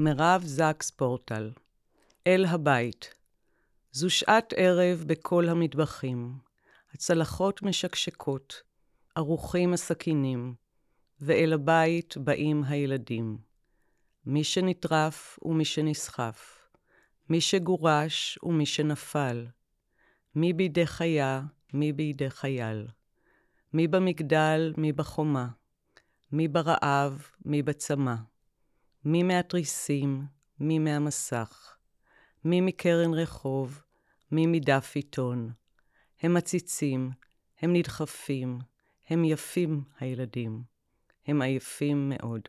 מירב זקס פורטל, אל הבית. זו שעת ערב בכל המטבחים. הצלחות משקשקות, ערוכים הסכינים, ואל הבית באים הילדים. מי שנטרף ומי שנסחף, מי שגורש ומי שנפל, מי בידי חיה, מי בידי חייל, מי במגדל, מי בחומה, מי ברעב, מי בצמא, מי מהתריסים, מי מהמסך, מי מקרן רחוב, מי מדף עיתון. הם מציצים, הם נדחפים, הם יפים, הילדים. הם עייפים מאוד.